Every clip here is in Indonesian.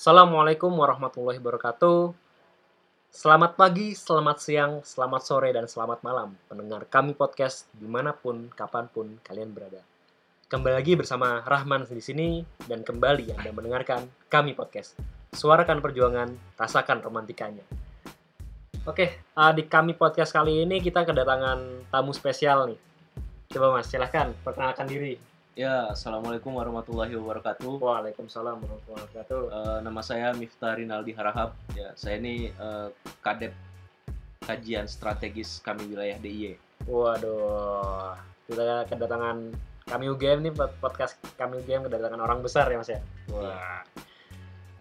Assalamualaikum warahmatullahi wabarakatuh. Selamat pagi, selamat siang, selamat sore, dan selamat malam pendengar kami podcast di mana pun, kapan pun kalian berada. Kembali lagi bersama Rahman di sini dan kembali Anda mendengarkan kami podcast. Suarakan perjuangan, rasakan romantikanya. Oke, uh, di kami podcast kali ini kita kedatangan tamu spesial nih. Coba Mas, silahkan perkenalkan diri. Ya, assalamualaikum warahmatullahi wabarakatuh. Waalaikumsalam warahmatullahi wabarakatuh. Eh, nama saya Miftah Rinaldi Harahap. Ya, saya ini eh, kadep kajian strategis kami wilayah DIY. Waduh, kita kedatangan kami UGM nih pod- podcast kami UGM kedatangan orang besar ya Mas ya. Wah.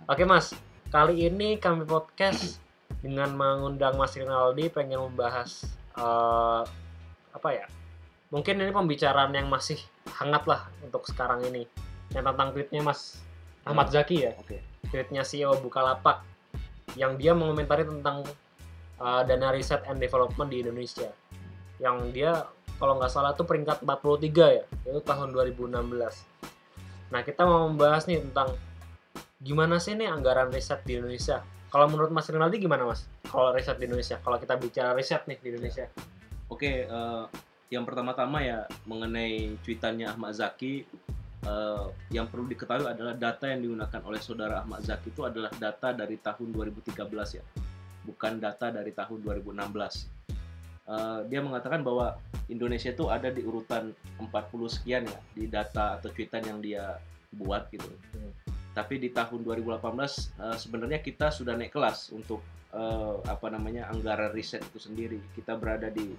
Oke Mas, kali ini kami podcast dengan mengundang Mas Rinaldi pengen membahas eh, apa ya? Mungkin ini pembicaraan yang masih hangat lah untuk sekarang ini. Yang tentang tweetnya Mas Ahmad Zaki ya. Oke. Tweetnya CEO Bukalapak yang dia mengomentari tentang uh, dana riset and development di Indonesia. Yang dia kalau nggak salah tuh peringkat 43 ya, itu tahun 2016. Nah, kita mau membahas nih tentang gimana sih nih anggaran riset di Indonesia. Kalau menurut Mas Rinaldi gimana Mas? Kalau riset di Indonesia, kalau kita bicara riset nih di Indonesia. Oke, eh, yang pertama-tama ya mengenai cuitannya Ahmad Zaki eh, yang perlu diketahui adalah data yang digunakan oleh saudara Ahmad Zaki itu adalah data dari tahun 2013 ya. Bukan data dari tahun 2016. Eh, dia mengatakan bahwa Indonesia itu ada di urutan 40 sekian ya di data atau cuitan yang dia buat gitu. Hmm. Tapi di tahun 2018 eh, sebenarnya kita sudah naik kelas untuk eh, apa namanya anggaran riset itu sendiri. Kita berada di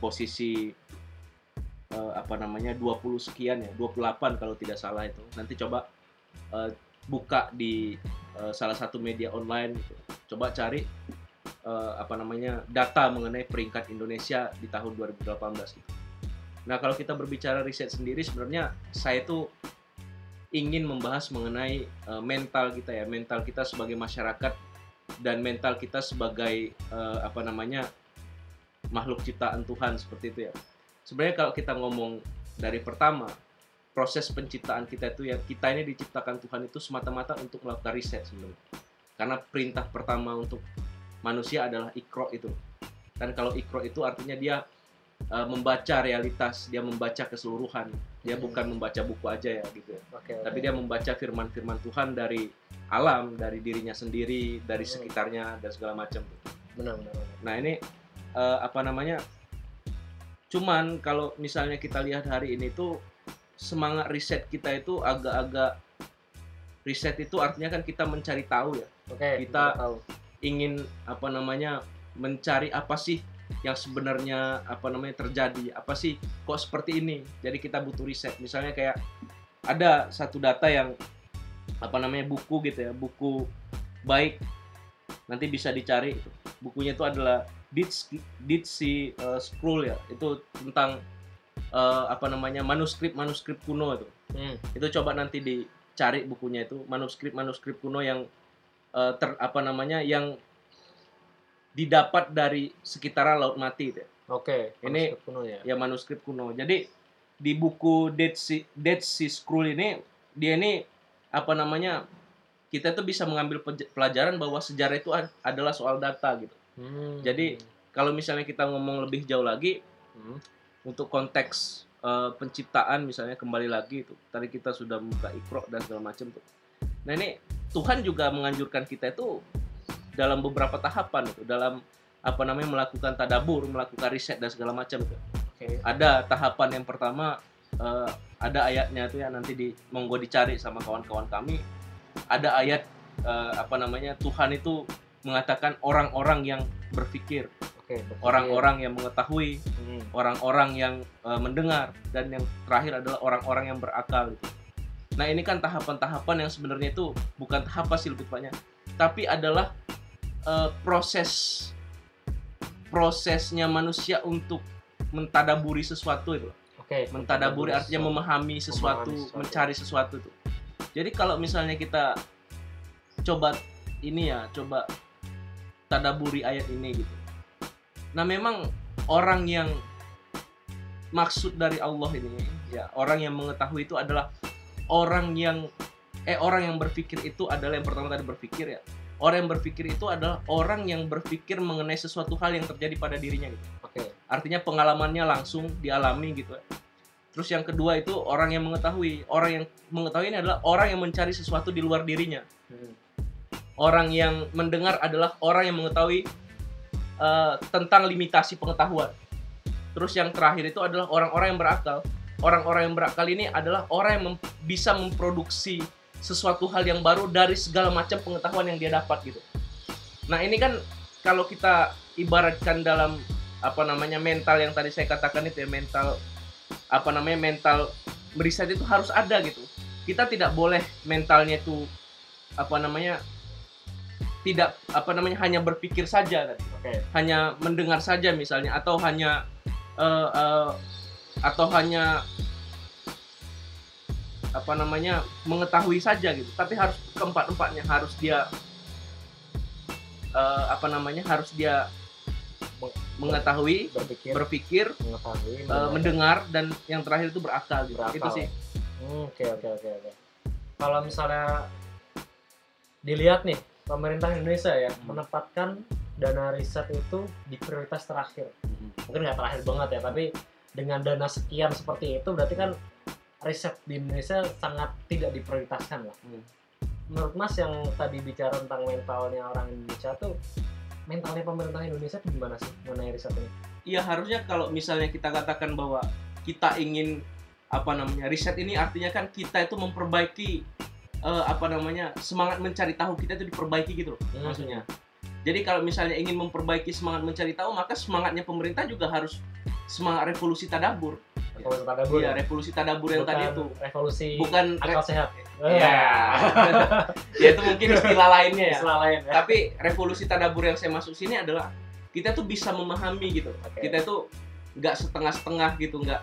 posisi eh, apa namanya 20 sekian ya, 28 kalau tidak salah itu. Nanti coba eh, buka di eh, salah satu media online gitu. Coba cari eh, apa namanya data mengenai peringkat Indonesia di tahun 2018 gitu. Nah, kalau kita berbicara riset sendiri sebenarnya saya tuh ingin membahas mengenai eh, mental kita ya, mental kita sebagai masyarakat dan mental kita sebagai eh, apa namanya makhluk ciptaan Tuhan seperti itu ya. Sebenarnya kalau kita ngomong dari pertama proses penciptaan kita itu ya kita ini diciptakan Tuhan itu semata-mata untuk melakukan riset sebenarnya. Karena perintah pertama untuk manusia adalah ikro itu. Dan kalau ikro itu artinya dia eh, membaca realitas, dia membaca keseluruhan. Dia Hmm. bukan membaca buku aja ya gitu ya. Oke. Tapi dia membaca firman-firman Tuhan dari alam, dari dirinya sendiri, dari Hmm. sekitarnya dan segala macam. benar benar. benar. Nah ini eh, apa namanya? Cuman kalau misalnya kita lihat hari ini tuh semangat riset kita itu agak-agak riset itu artinya kan kita mencari tahu ya, Oke, Kita- tahu. ingin apa namanya mencari apa sih yang sebenarnya apa namanya terjadi, apa sih kok seperti ini. Jadi kita butuh riset. Misalnya kayak ada satu data yang apa namanya buku gitu ya, buku baik nanti bisa dicari bukunya itu adalah Dead Dead Sea uh, Scroll ya itu tentang uh, apa namanya manuskrip manuskrip kuno itu Hmm. itu coba nanti dicari bukunya itu manuskrip manuskrip kuno yang uh, ter apa namanya yang didapat dari sekitaran laut mati itu ya. Oke, Ini- manuskrip kuno ya. ya manuskrip kuno jadi di buku Dead Sea, Dead Sea Scroll ini dia ini apa namanya kita tuh bisa mengambil pelajaran bahwa sejarah itu ad- adalah soal data gitu Hmm. Jadi, kalau misalnya kita ngomong lebih jauh lagi Hmm. untuk konteks eh, penciptaan misalnya kembali lagi itu tadi kita sudah buka ikro dan segala macam tuh nah ini Tuhan juga menganjurkan kita itu dalam beberapa tahapan itu dalam apa namanya melakukan tadabur melakukan riset dan segala macam tuh Oke. ada tahapan yang pertama eh, ada ayatnya tuh ya nanti di monggo dicari sama kawan-kawan kami ada ayat eh, apa namanya Tuhan itu mengatakan orang-orang yang berpikir orang-orang yang mengetahui Hmm. orang-orang yang eh, mendengar dan yang terakhir adalah orang-orang yang berakal gitu. Nah ini kan tahapan-tahapan yang sebenarnya itu bukan tahap sih lebih tepatnya, tapi adalah eh, proses prosesnya manusia untuk mentadaburi sesuatu itu. Oke. Mentadaburi artinya memahami sesuatu, Memahami sesuatu. mencari sesuatu itu. Jadi kalau misalnya kita coba ini ya, coba tadaburi ayat ini gitu. Nah memang orang yang maksud dari Allah ini ya orang yang mengetahui itu adalah orang yang eh orang yang berpikir itu adalah yang pertama tadi berpikir ya orang yang berpikir itu adalah orang yang berpikir mengenai sesuatu hal yang terjadi pada dirinya gitu Oke. artinya pengalamannya langsung dialami gitu ya. terus yang kedua itu orang yang mengetahui orang yang mengetahui ini adalah orang yang mencari sesuatu di luar dirinya Hmm. Orang yang mendengar adalah orang yang mengetahui eh, tentang limitasi pengetahuan. Terus yang terakhir itu adalah orang-orang yang berakal. Orang-orang yang berakal ini adalah orang yang mem- bisa memproduksi sesuatu hal yang baru dari segala macam pengetahuan yang dia dapat gitu. Nah ini kan kalau kita ibaratkan dalam apa namanya mental yang tadi saya katakan itu ya mental apa namanya mental meriset itu harus ada gitu. Kita tidak boleh mentalnya itu apa namanya tidak apa namanya hanya berpikir saja tadi Oke. hanya mendengar saja misalnya atau hanya eh, eh, atau hanya apa namanya mengetahui saja gitu tapi harus keempat empatnya harus dia eh, apa namanya harus dia meng- mengetahui Berpikir, berpikir mengetahui, eh, mendengar. dan yang terakhir itu berakal gitu Berakal. itu sih Hmm, Oke oke oke oke. Kalau misalnya dilihat nih pemerintah Indonesia ya Hmm. menempatkan dana riset itu di prioritas terakhir. Mungkin nggak terakhir banget ya, tapi dengan dana sekian seperti itu berarti kan riset di Indonesia sangat tidak diprioritaskan lah. Hmm. Menurut Mas yang tadi bicara tentang mentalnya orang Indonesia tuh mentalnya pemerintah Indonesia tuh gimana sih mengenai riset ini? Iya harusnya kalau misalnya kita katakan bahwa kita ingin apa namanya riset ini artinya kan kita itu memperbaiki eh, apa namanya semangat mencari tahu kita itu diperbaiki gitu loh Hmm. maksudnya. Jadi kalau misalnya ingin memperbaiki semangat mencari tahu maka semangatnya pemerintah juga harus semangat revolusi tadabur. Revolusi tadabur. Iya ya? revolusi tadabur yang Bukan tadi itu revolusi bukan re- akal sehat. ya. ya itu mungkin istilah lainnya ya. Istilah lain ya. Tapi revolusi tadabur yang saya masuk sini adalah kita tuh bisa memahami gitu. Oke. kita itu nggak setengah-setengah gitu nggak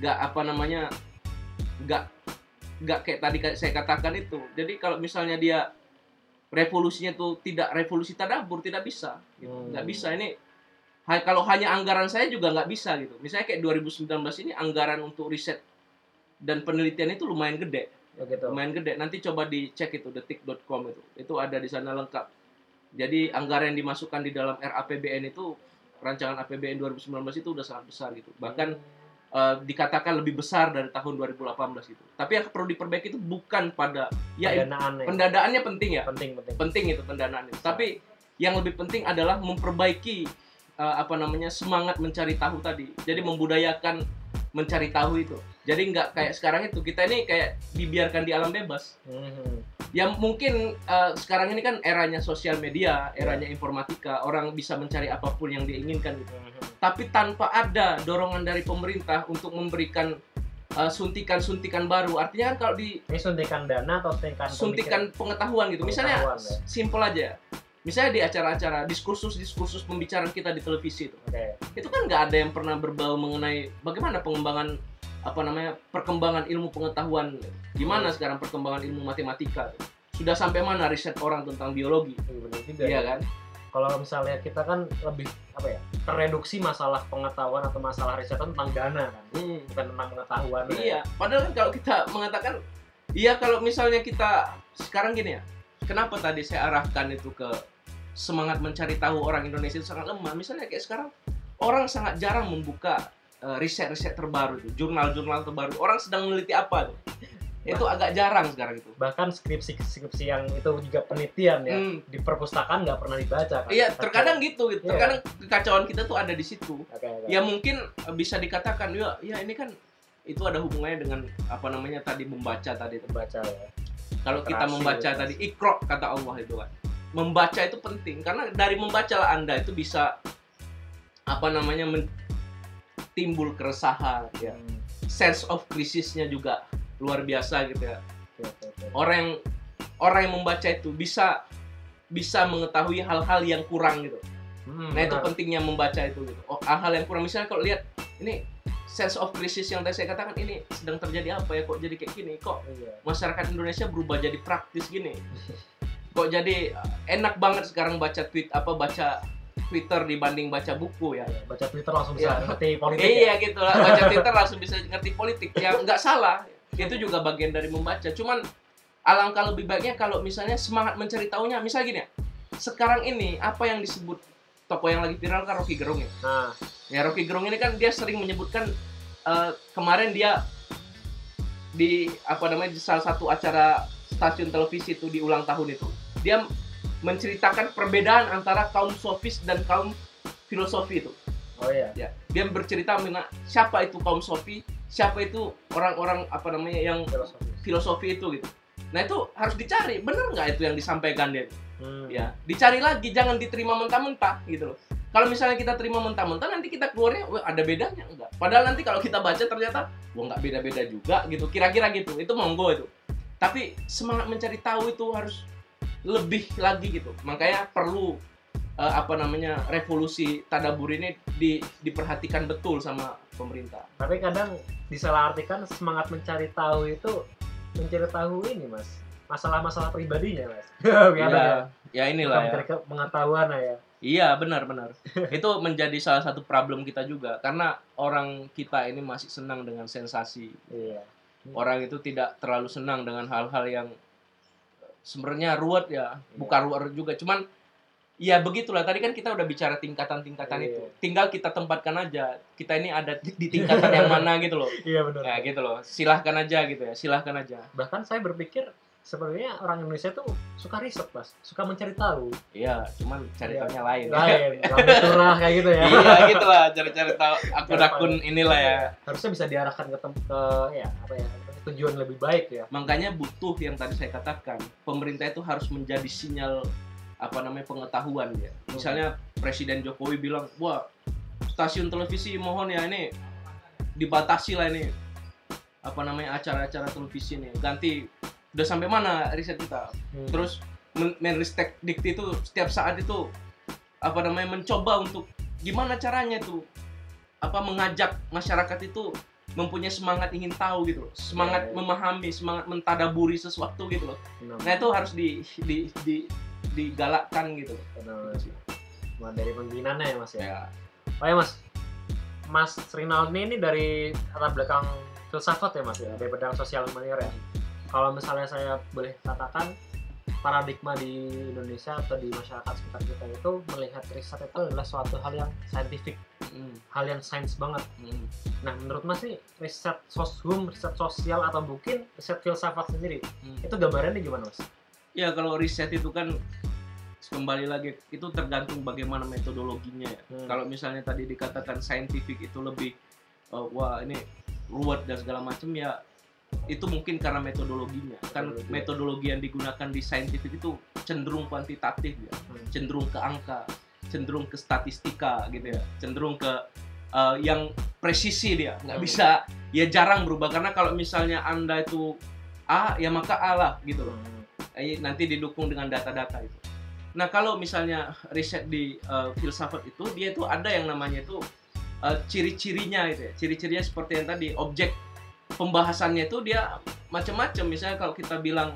nggak apa namanya nggak nggak kayak tadi saya katakan itu. Jadi kalau misalnya dia revolusinya tuh tidak revolusi tadabur tidak bisa gitu. Hmm. nggak bisa. Ini ha- kalau hanya anggaran saya juga nggak bisa gitu. Misalnya kayak 2019 ini anggaran untuk riset dan penelitian itu lumayan gede. Ya gitu. lumayan gede. Nanti coba dicek itu detik.com itu. Itu ada di sana lengkap. Jadi anggaran yang dimasukkan di dalam RAPBN itu rancangan APBN 2019 itu udah sangat besar gitu. Bahkan eh, dikatakan lebih besar dari tahun 2018 gitu. Tapi yang perlu diperbaiki itu bukan pada ya pendanaan ya. pendanaannya penting ya. Penting penting. penting itu pendanaannya tapi yang lebih penting adalah memperbaiki eh, apa namanya semangat mencari tahu tadi. Jadi membudayakan mencari tahu itu jadi nggak kayak sekarang itu kita ini kayak dibiarkan di alam bebas Mhm. ya mungkin eh, sekarang ini kan eranya sosial media, eranya informatika, orang bisa mencari apa pun yang diinginkan gitu. Mhm. Tapi tanpa ada dorongan dari pemerintah untuk memberikan eh, suntikan-suntikan baru, artinya kan kalau di Ini suntikan dana atau suntikan suntikan pengetahuan gitu, misalnya Pengetahuan, ya. simple aja, misalnya di acara-acara diskursus-diskursus pembicaraan kita di televisi itu? Oke. itu kan nggak ada yang pernah berbau mengenai bagaimana pengembangan apa namanya perkembangan ilmu pengetahuan gimana sekarang perkembangan ilmu matematika sudah sampai mana riset orang tentang biologi Iya, benar juga. iya ya. kan Kalau misalnya kita kan lebih apa ya? Tereduksi masalah pengetahuan atau masalah riset tentang dana kan, bukan tentang pengetahuan. ya. iya padahal kan kalau kita mengatakan iya kalau misalnya kita sekarang gini ya kenapa tadi saya arahkan itu ke semangat mencari tahu orang Indonesia itu sangat lemah misalnya kayak sekarang orang sangat jarang membuka riset-riset terbaru itu jurnal-jurnal terbaru orang sedang meneliti apa tuh itu agak jarang sekarang itu Bahkan skripsi-skripsi yang itu juga penelitian ya Hmm. di perpustakaan nggak pernah dibaca kan. Iya, terkadang gitu, gitu. Iya. Terkadang kekacauan kita tuh ada di situ. Oke, oke. Ya mungkin eh, bisa dikatakan ya, ya ini kan itu ada hubungannya dengan apa namanya tadi membaca tadi. itu. baca ya. Kalau kita membaca literasi. tadi ikro kata Allah itu kan. Membaca itu penting karena dari membaca lah Anda itu bisa apa namanya men- timbul keresahan ya. Hmm. Sense of krisisnya juga luar biasa gitu ya. Orang yang orang yang membaca itu bisa bisa mengetahui hal-hal yang kurang gitu. Hmm, Nah itu benar. pentingnya membaca itu gitu. Oh, hal yang kurang misalnya kalau lihat ini sense of crisis yang tadi saya katakan ini sedang terjadi apa ya kok jadi kayak gini kok Iya. masyarakat Indonesia berubah jadi praktis gini kok jadi uh, enak banget sekarang baca tweet apa baca Twitter dibanding baca buku ya. Iya, baca Twitter langsung bisa Iya. ngerti politik iya ya. gitu lah. Baca Twitter langsung bisa ngerti politik. Ya nggak salah. Itu juga bagian dari membaca. Cuman alangkah lebih baiknya kalau misalnya semangat mencari tahunya misalnya gini ya sekarang ini apa yang disebut toko yang lagi viral kan Rocky Gerung ya? Nah, ya Rocky Gerung ini kan dia sering menyebutkan eh, kemarin dia di apa namanya di salah satu acara stasiun televisi itu di ulang tahun itu. Dia menceritakan perbedaan antara kaum sofis dan kaum filosofi itu. Oh iya. ya dia bercerita mengenai siapa itu kaum sofi siapa itu orang-orang apa namanya yang Filosofi. filosofi itu gitu. Nah itu harus dicari bener nggak itu yang disampaikan dia? Hmm. ya dicari lagi jangan diterima mentah-mentah gitu loh. Kalau misalnya kita terima mentah-mentah nanti kita keluarnya wah ada bedanya? Enggak padahal nanti kalau kita baca ternyata wah nggak beda-beda juga gitu. Kira-kira gitu. Itu monggo itu. Tapi semangat mencari tahu itu harus lebih lagi gitu makanya perlu eh, apa namanya revolusi tadabur ini di, diperhatikan betul sama pemerintah Tapi kadang disalahartikan semangat mencari tahu itu mencari tahu ini mas masalah-masalah pribadinya mas. Ya, ya. ya inilah ya Mencari ke- pengetahuan ya. Iya benar-benar itu menjadi salah satu problem kita juga karena orang kita ini masih senang dengan sensasi Iya. orang itu tidak terlalu senang dengan hal-hal yang sebenarnya ruwet ya bukan ruwet juga cuman ya begitulah tadi kan kita udah bicara tingkatan-tingkatan Iya. itu tinggal kita tempatkan aja kita ini ada di di tingkatan yang mana gitu loh Iya benar. ya gitu loh silahkan aja gitu ya silahkan aja Bahkan saya berpikir sebenarnya orang Indonesia tuh suka riset mas, suka mencari tahu. iya cuman cari tahunya lain. Lain, turah kayak gitu ya. iya gitulah. Cari-cari tahu akun-akun inilah ya. Harusnya bisa diarahkan ke, ke ya apa ya tujuan lebih baik ya. makanya butuh yang tadi saya katakan pemerintah itu harus menjadi sinyal apa namanya pengetahuan ya. Misalnya Presiden Jokowi bilang wah stasiun televisi mohon ya ini dibatasi lah ini apa namanya acara-acara televisi ini. Ganti udah sampai mana riset kita Hmm. terus Men- Menristek Dikti itu setiap saat itu apa namanya mencoba untuk gimana caranya tuh apa mengajak masyarakat itu mempunyai semangat ingin tahu gitu loh semangat Iya, iya. memahami semangat mentadaburi sesuatu gitu loh Benar. nah itu harus di, di, di digalakkan gitu Benar. Dari pembinaannya ya mas ya. ya Oh ya mas, Mas Rinaldi ini dari latar belakang filsafat ya mas ya, dari bidang sosial humaniora ya. Kalau misalnya saya boleh katakan paradigma di Indonesia atau di masyarakat sekitar kita itu melihat riset itu adalah suatu hal yang saintifik, Hmm, hal yang sains banget. hmm. Nah menurut mas nih riset soshum, riset sosial atau mungkin riset filsafat sendiri Hmm. itu gambarannya gimana mas? ya kalau riset itu kan kembali lagi itu tergantung bagaimana metodologinya ya Hmm. kalau misalnya tadi dikatakan scientific itu lebih uh, wah ini ruwet dan segala macam ya itu mungkin karena metodologinya kan Metodologi. metodologi yang digunakan di scientific itu cenderung kuantitatif ya Hmm. cenderung ke angka cenderung ke statistika gitu ya cenderung ke uh, yang presisi dia nggak Hmm. bisa ya jarang berubah karena kalau misalnya anda itu A ya maka A lah gitu loh Hmm. Eh, nanti didukung dengan data-data itu. Nah kalau misalnya riset di uh, filsafat itu dia itu ada yang namanya itu uh, ciri-cirinya gitu ya. Ciri-cirinya seperti yang tadi objek pembahasannya itu dia macam-macam. Misalnya kalau kita bilang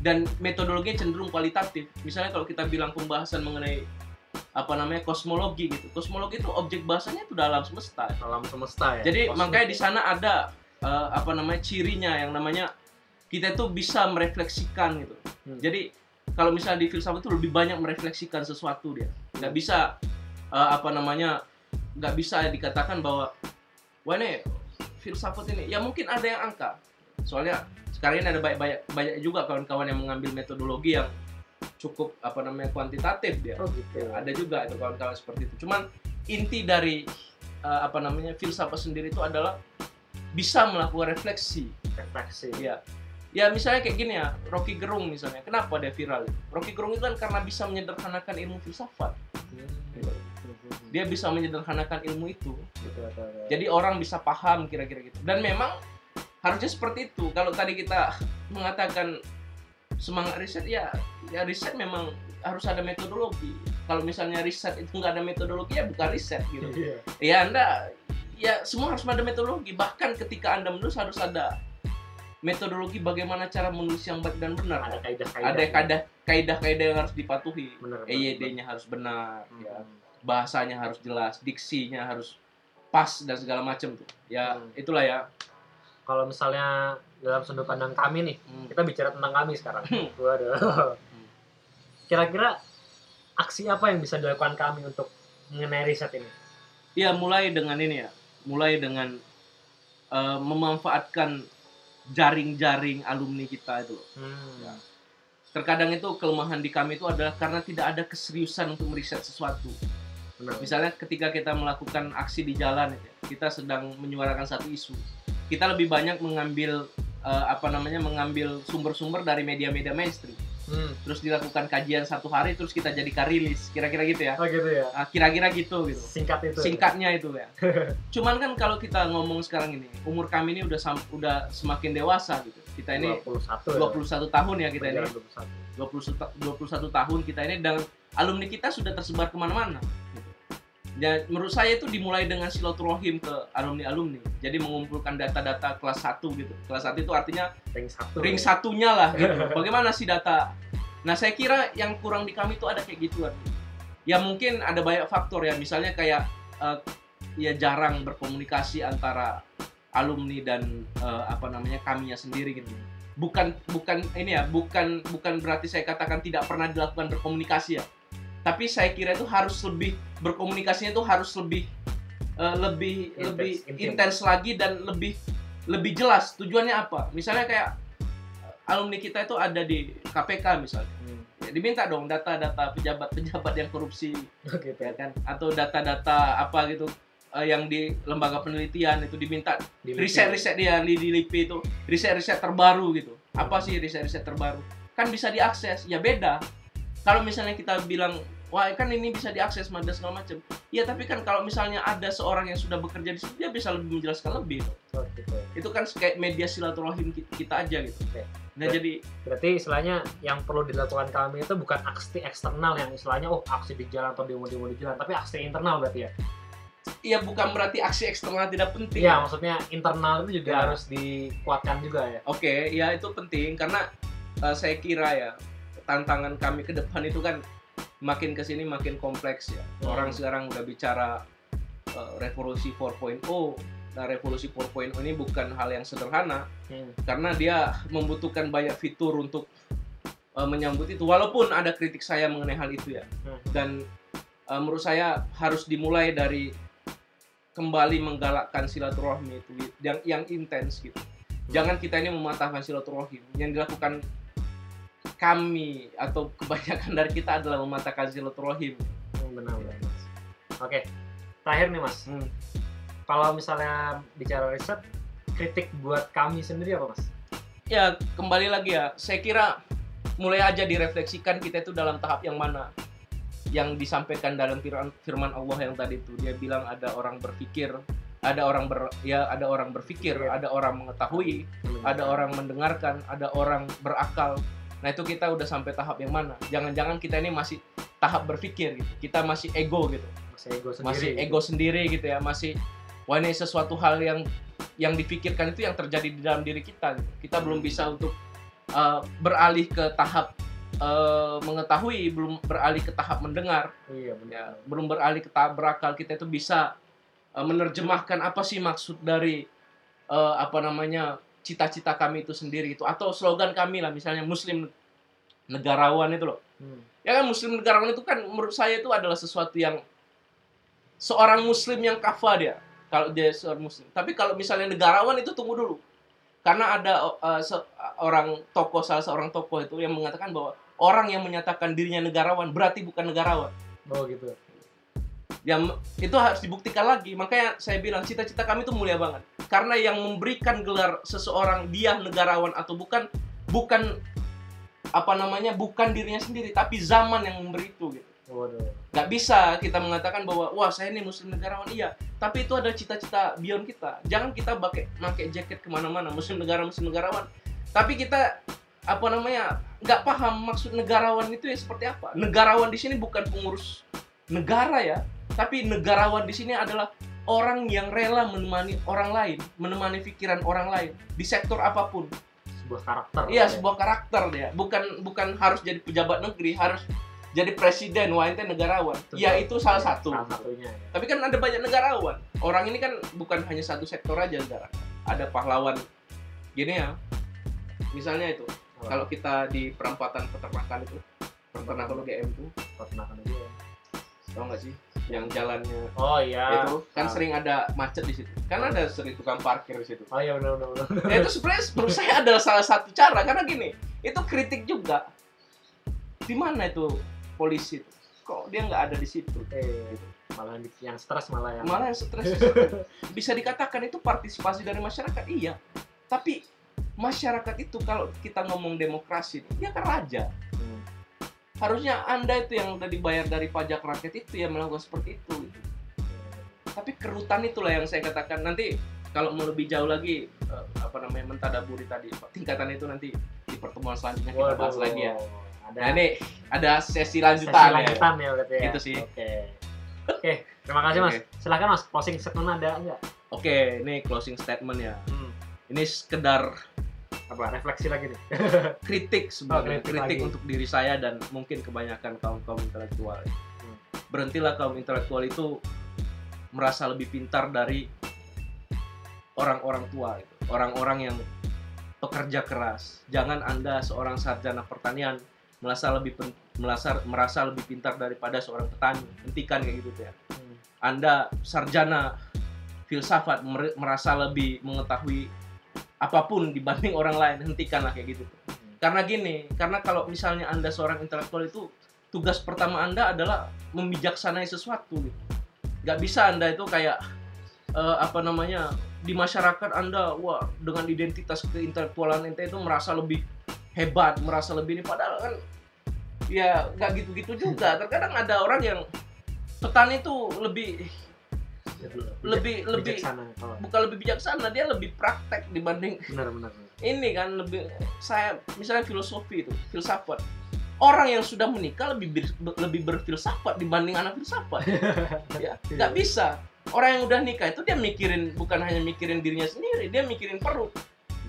dan metodologinya cenderung kualitatif. Misalnya kalau kita bilang pembahasan mengenai apa namanya kosmologi gitu. Kosmologi itu objek bahasanya itu dalam semesta. Alam semesta ya. Jadi Kosmik makanya ya. di sana ada eh, apa namanya cirinya yang namanya kita itu bisa merefleksikan gitu. Hmm. Jadi kalau misalnya di filsafat itu lebih banyak merefleksikan sesuatu dia. Nggak bisa eh, apa namanya nggak bisa dikatakan bahwa wah ini filsafat ini. Ya mungkin ada yang angka. Soalnya sekarang ini ada banyak banyak, juga kawan-kawan yang mengambil metodologi yang cukup apa namanya kuantitatif dia. Oh gitu. ada juga itu kawan-kawan seperti itu. Cuman inti dari uh, apa namanya filsafat sendiri itu adalah bisa melakukan refleksi. Refleksi. ya ya misalnya kayak gini ya Rocky Gerung misalnya. Kenapa dia viral? Rocky Gerung itu kan karena bisa menyederhanakan ilmu filsafat dia bisa menyederhanakan ilmu itu. Jadi orang bisa paham kira-kira gitu. Dan memang harusnya seperti itu. Kalau tadi kita mengatakan semangat riset ya ya riset memang harus ada metodologi. Kalau misalnya riset itu nggak ada metodologi ya bukan riset gitu. Iya. ya anda ya semua harus ada metodologi. Bahkan ketika anda menulis harus ada metodologi bagaimana cara menulis yang baik dan benar. Ada kaidah-kaidah. ada kaidah-kaidah yang harus dipatuhi. Benar. benar, EYD-nya harus benar ya. Hmm. Bahasanya harus jelas diksinya harus pas dan segala macam tuh ya Hmm. itulah ya Kalau misalnya dalam sudut pandang kami nih Hmm. kita bicara tentang kami sekarang Hmm. waduh kira-kira aksi apa yang bisa dilakukan kami untuk mengenai riset ini Ya mulai dengan ini ya, mulai dengan eh, memanfaatkan jaring-jaring alumni kita itu loh. hmm. Ya. Terkadang itu kelemahan di kami itu adalah karena tidak ada keseriusan untuk meriset sesuatu. Benar Misalnya ketika kita melakukan aksi di jalan, ya, kita sedang menyuarakan satu isu, kita lebih banyak mengambil eh, apa namanya mengambil sumber-sumber dari media-media mainstream. hmm. Terus dilakukan kajian satu hari, terus kita jadikan rilis, kira-kira gitu ya. oh gitu ya Ah, Kira-kira gitu gitu. singkat itu singkatnya itu ya. Cuman kan kalau kita ngomong sekarang ini, umur kami ini udah udah semakin dewasa gitu. Kita ini 21 21 tahun ya kita ini. Berjalan 21. 21 21 tahun kita ini dan alumni kita sudah tersebar ke mana-mana. Dan menurut saya itu dimulai dengan silaturahim ke alumni-alumni. Jadi mengumpulkan data-data kelas 1 gitu. Kelas 1 itu artinya ring satu ring satunya lah gitu. Bagaimana sih data? Nah saya kira yang kurang di kami itu ada kayak gituan. Ya mungkin ada banyak faktor ya. Misalnya kayak eh, ya jarang berkomunikasi antara alumni dan eh, apa namanya kaminya sendiri gitu. Bukan bukan ini ya, bukan bukan berarti saya katakan tidak pernah dilakukan berkomunikasi ya. Tapi saya kira itu harus lebih berkomunikasinya itu harus lebih eh, lebih Intens, lebih intens lagi dan lebih lebih jelas. Tujuannya apa. Misalnya kayak eh, alumni kita itu ada di KPK misalnya. Hmm. Ya, diminta dong data-data pejabat-pejabat yang korupsi. Oh, gitu ya kan? Atau data-data apa gitu eh, yang di lembaga penelitian itu diminta. Di riset-riset dia di, di LIPI itu. Riset-riset terbaru gitu. Apa sih riset-riset terbaru? Kan bisa diakses. Ya beda kalau misalnya kita bilang wah kan ini bisa diakses dan segala macam ya tapi kan kalau misalnya ada seorang yang sudah bekerja di situ dia bisa lebih menjelaskan lebih. Oh, gitu. itu kan kayak media silaturahim ki- kita aja gitu Oke. nah Ber- jadi Berarti istilahnya yang perlu dilakukan kami itu bukan aksi eksternal yang istilahnya oh aksi di jalan atau demo-demo di jalan, tapi aksi internal berarti ya. ya bukan berarti aksi eksternal tidak penting Iya, maksudnya internal itu juga Ya. harus dikuatkan juga ya. Oke, ya itu penting karena eh, saya kira ya tantangan kami ke depan itu kan makin ke sini makin kompleks ya. Hmm. Orang sekarang udah bicara eh, revolusi 4.0. Nah, revolusi 4.0 ini bukan hal yang sederhana Hmm. karena dia membutuhkan banyak fitur untuk eh, menyambut itu. Walaupun ada kritik saya mengenai hal itu ya. Hmm. Dan eh, menurut saya harus dimulai dari kembali menggalakkan silaturahmi itu yang yang intens gitu. Jangan kita ini mematahkan silaturahim. Yang dilakukan kami atau kebanyakan dari kita adalah mematahkan silaturahim. Hmm, benar benar mas. Oke, terakhir nih mas. Hmm. Kalau misalnya bicara riset, kritik buat kami sendiri apa mas? Ya kembali lagi ya. Saya kira mulai aja direfleksikan kita itu dalam tahap yang mana yang disampaikan dalam firman, firman Allah yang tadi itu dia bilang ada orang berpikir ada orang ber ya ada orang berpikir ada orang mengetahui ada orang mendengarkan, ada orang berakal. Nah itu kita udah sampai tahap yang mana? Jangan-jangan kita ini masih tahap berpikir gitu. Kita masih ego gitu, masih ego sendiri. masih gitu. ego sendiri gitu ya, masih wah ini sesuatu hal yang yang dipikirkan itu yang terjadi di dalam diri kita. Gitu. Kita belum bisa untuk uh, beralih ke tahap uh, mengetahui, belum beralih ke tahap mendengar, Iya ya, belum beralih ke tahap berakal. Kita itu bisa uh, menerjemahkan apa sih maksud dari uh, apa namanya cita-cita kami itu sendiri itu atau slogan kami lah misalnya muslim negarawan itu loh. Hmm. ya kan muslim negarawan itu kan menurut saya itu adalah sesuatu yang seorang muslim yang kafah dia. Kalau dia seorang muslim. Tapi kalau misalnya negarawan itu tunggu dulu. Karena ada uh, seorang tokoh salah seorang tokoh itu yang mengatakan bahwa orang yang menyatakan dirinya negarawan berarti bukan negarawan. Oh gitu. yang itu harus dibuktikan lagi. Makanya saya bilang cita-cita kami itu mulia banget karena yang memberikan gelar seseorang dia negarawan atau bukan bukan apa namanya bukan dirinya sendiri tapi zaman yang memberi itu gitu. Waduh. nggak bisa kita mengatakan bahwa wah saya ini muslim negarawan. Iya tapi itu ada cita-cita beyond kita. Jangan kita pakai pakai jaket ke mana-mana muslim negara muslim negarawan. Tapi kita apa namanya nggak paham maksud negarawan itu ya seperti apa. Negarawan di sini bukan pengurus negara ya tapi negarawan di sini adalah orang yang rela menemani orang lain menemani pikiran orang lain di sektor apa pun Sebuah karakter. Iya, ya. sebuah karakter dia. Bukan bukan harus jadi pejabat negeri, harus jadi presiden, wah ente negarawan. Betul. Ya itu salah satu. Salah satunya. Ya. Tapi kan ada banyak negarawan. Orang ini kan bukan hanya satu sektor aja negara. Ada pahlawan gini ya misalnya itu kalau kita di perempatan peternakan itu peternakan UGM itu peternakan ya. tau nggak sih yang jalannya Oh iya. itu kan Ah. sering ada macet di situ kan ada sering tukang parkir di situ Oh iya benar benar. benar. ya itu sebenarnya menurut saya adalah salah satu cara karena gini itu kritik juga di mana itu polisi itu kok dia nggak ada di situ Eh, malah yang, stres malah yang malah yang stres bisa dikatakan itu partisipasi dari masyarakat iya tapi masyarakat itu kalau kita ngomong demokrasi dia kan raja. Harusnya anda itu yang udah dibayar dari pajak rakyat itu yang melakukan seperti itu gitu. tapi kerutan itulah yang saya katakan nanti kalau mau lebih jauh lagi eh, apa namanya mentadaburi tadi tingkatan itu nanti di pertemuan selanjutnya kita bahas Waduh, lagi ya Ada nah ini ada sesi sesi lanjutan ya lanjutan ya berarti ya. Gitu sih. Oke. Oke, terima kasih Mas. Oke. Silakan Mas, closing statement ada enggak? oke ini closing statement ya Hmm. ini sekedar Apa refleksi lagi nih? kritik sebenarnya Oh, kritik kritik, lagi. untuk diri saya dan mungkin kebanyakan kaum kaum intelektual Hmm. berhentilah kaum intelektual itu merasa lebih pintar dari orang-orang tua orang-orang yang pekerja keras jangan anda seorang sarjana pertanian merasa lebih pen- merasa merasa lebih pintar daripada seorang petani hentikan kayak gitu ya Hmm. anda sarjana filsafat mer- merasa lebih mengetahui apa pun dibanding orang lain hentikanlah kayak gitu. Karena gini karena kalau misalnya anda seorang intelektual itu tugas pertama anda adalah membijaksanai sesuatu gitu. nggak bisa anda itu kayak eh, apa namanya di masyarakat anda wah dengan identitas keintelektualan ente itu merasa lebih hebat merasa lebih ini. Padahal kan ya nggak gitu-gitu juga. Terkadang ada orang yang petani itu lebih lebih lebih bijaksana kalau bukan lebih bijaksana dia lebih praktek dibanding benar benar. benar. ini kan lebih saya misalnya filosofi itu filsafat orang yang sudah menikah lebih ber- lebih berfilsafat dibanding anak filsafat ya nggak bisa orang yang udah nikah itu dia mikirin bukan hanya mikirin dirinya sendiri dia mikirin perut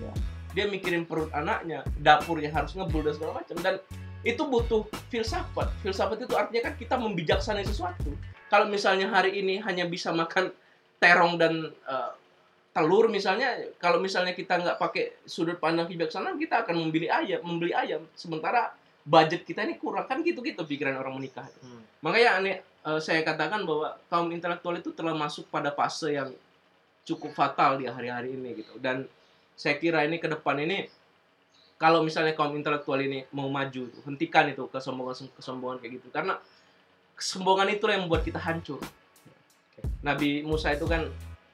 ya. dia mikirin perut anaknya dapurnya harus ngebul dan segala macam dan itu butuh filsafat filsafat itu artinya kan kita membijaksanai sesuatu kalau misalnya hari ini hanya bisa makan terong dan eh, telur misalnya kalau misalnya kita nggak pakai sudut pandang bijaksana kita akan membeli ayam membeli ayam. Sementara budget kita ini kurang. Kan gitu-gitu pikiran orang menikah. Hmm. makanya aneh eh, saya katakan bahwa kaum intelektual itu telah masuk pada fase yang cukup fatal di hari-hari ini gitu. Dan saya kira ini ke depan ini kalau misalnya kaum intelektual ini mau maju hentikan itu kesombongan kesombongan kayak gitu. Karena kesombongan itu yang membuat kita hancur Nabi Musa itu kan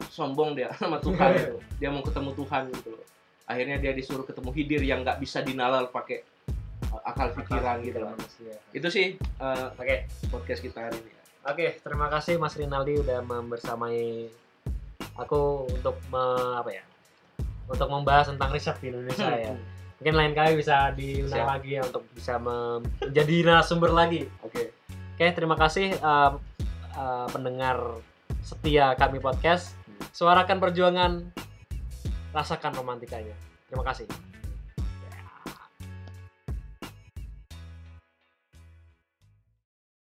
sombong dia sama Tuhan itu dia mau ketemu Tuhan gitu loh akhirnya dia disuruh ketemu Hidir yang nggak bisa dinalar pakai uh, akal pikiran gitu loh manusia. itu sih uh, Oke, podcast kita hari ini oke, terima kasih Mas Rinaldi udah membersamai aku untuk me- apa ya? Untuk membahas tentang riset di Indonesia ya. Mungkin lain kali bisa diundang lagi ya untuk bisa menjadi narasumber lagi. oke Oke, terima kasih um, uh, pendengar setia kami podcast. Suarakan perjuangan, rasakan romantikanya. Terima kasih.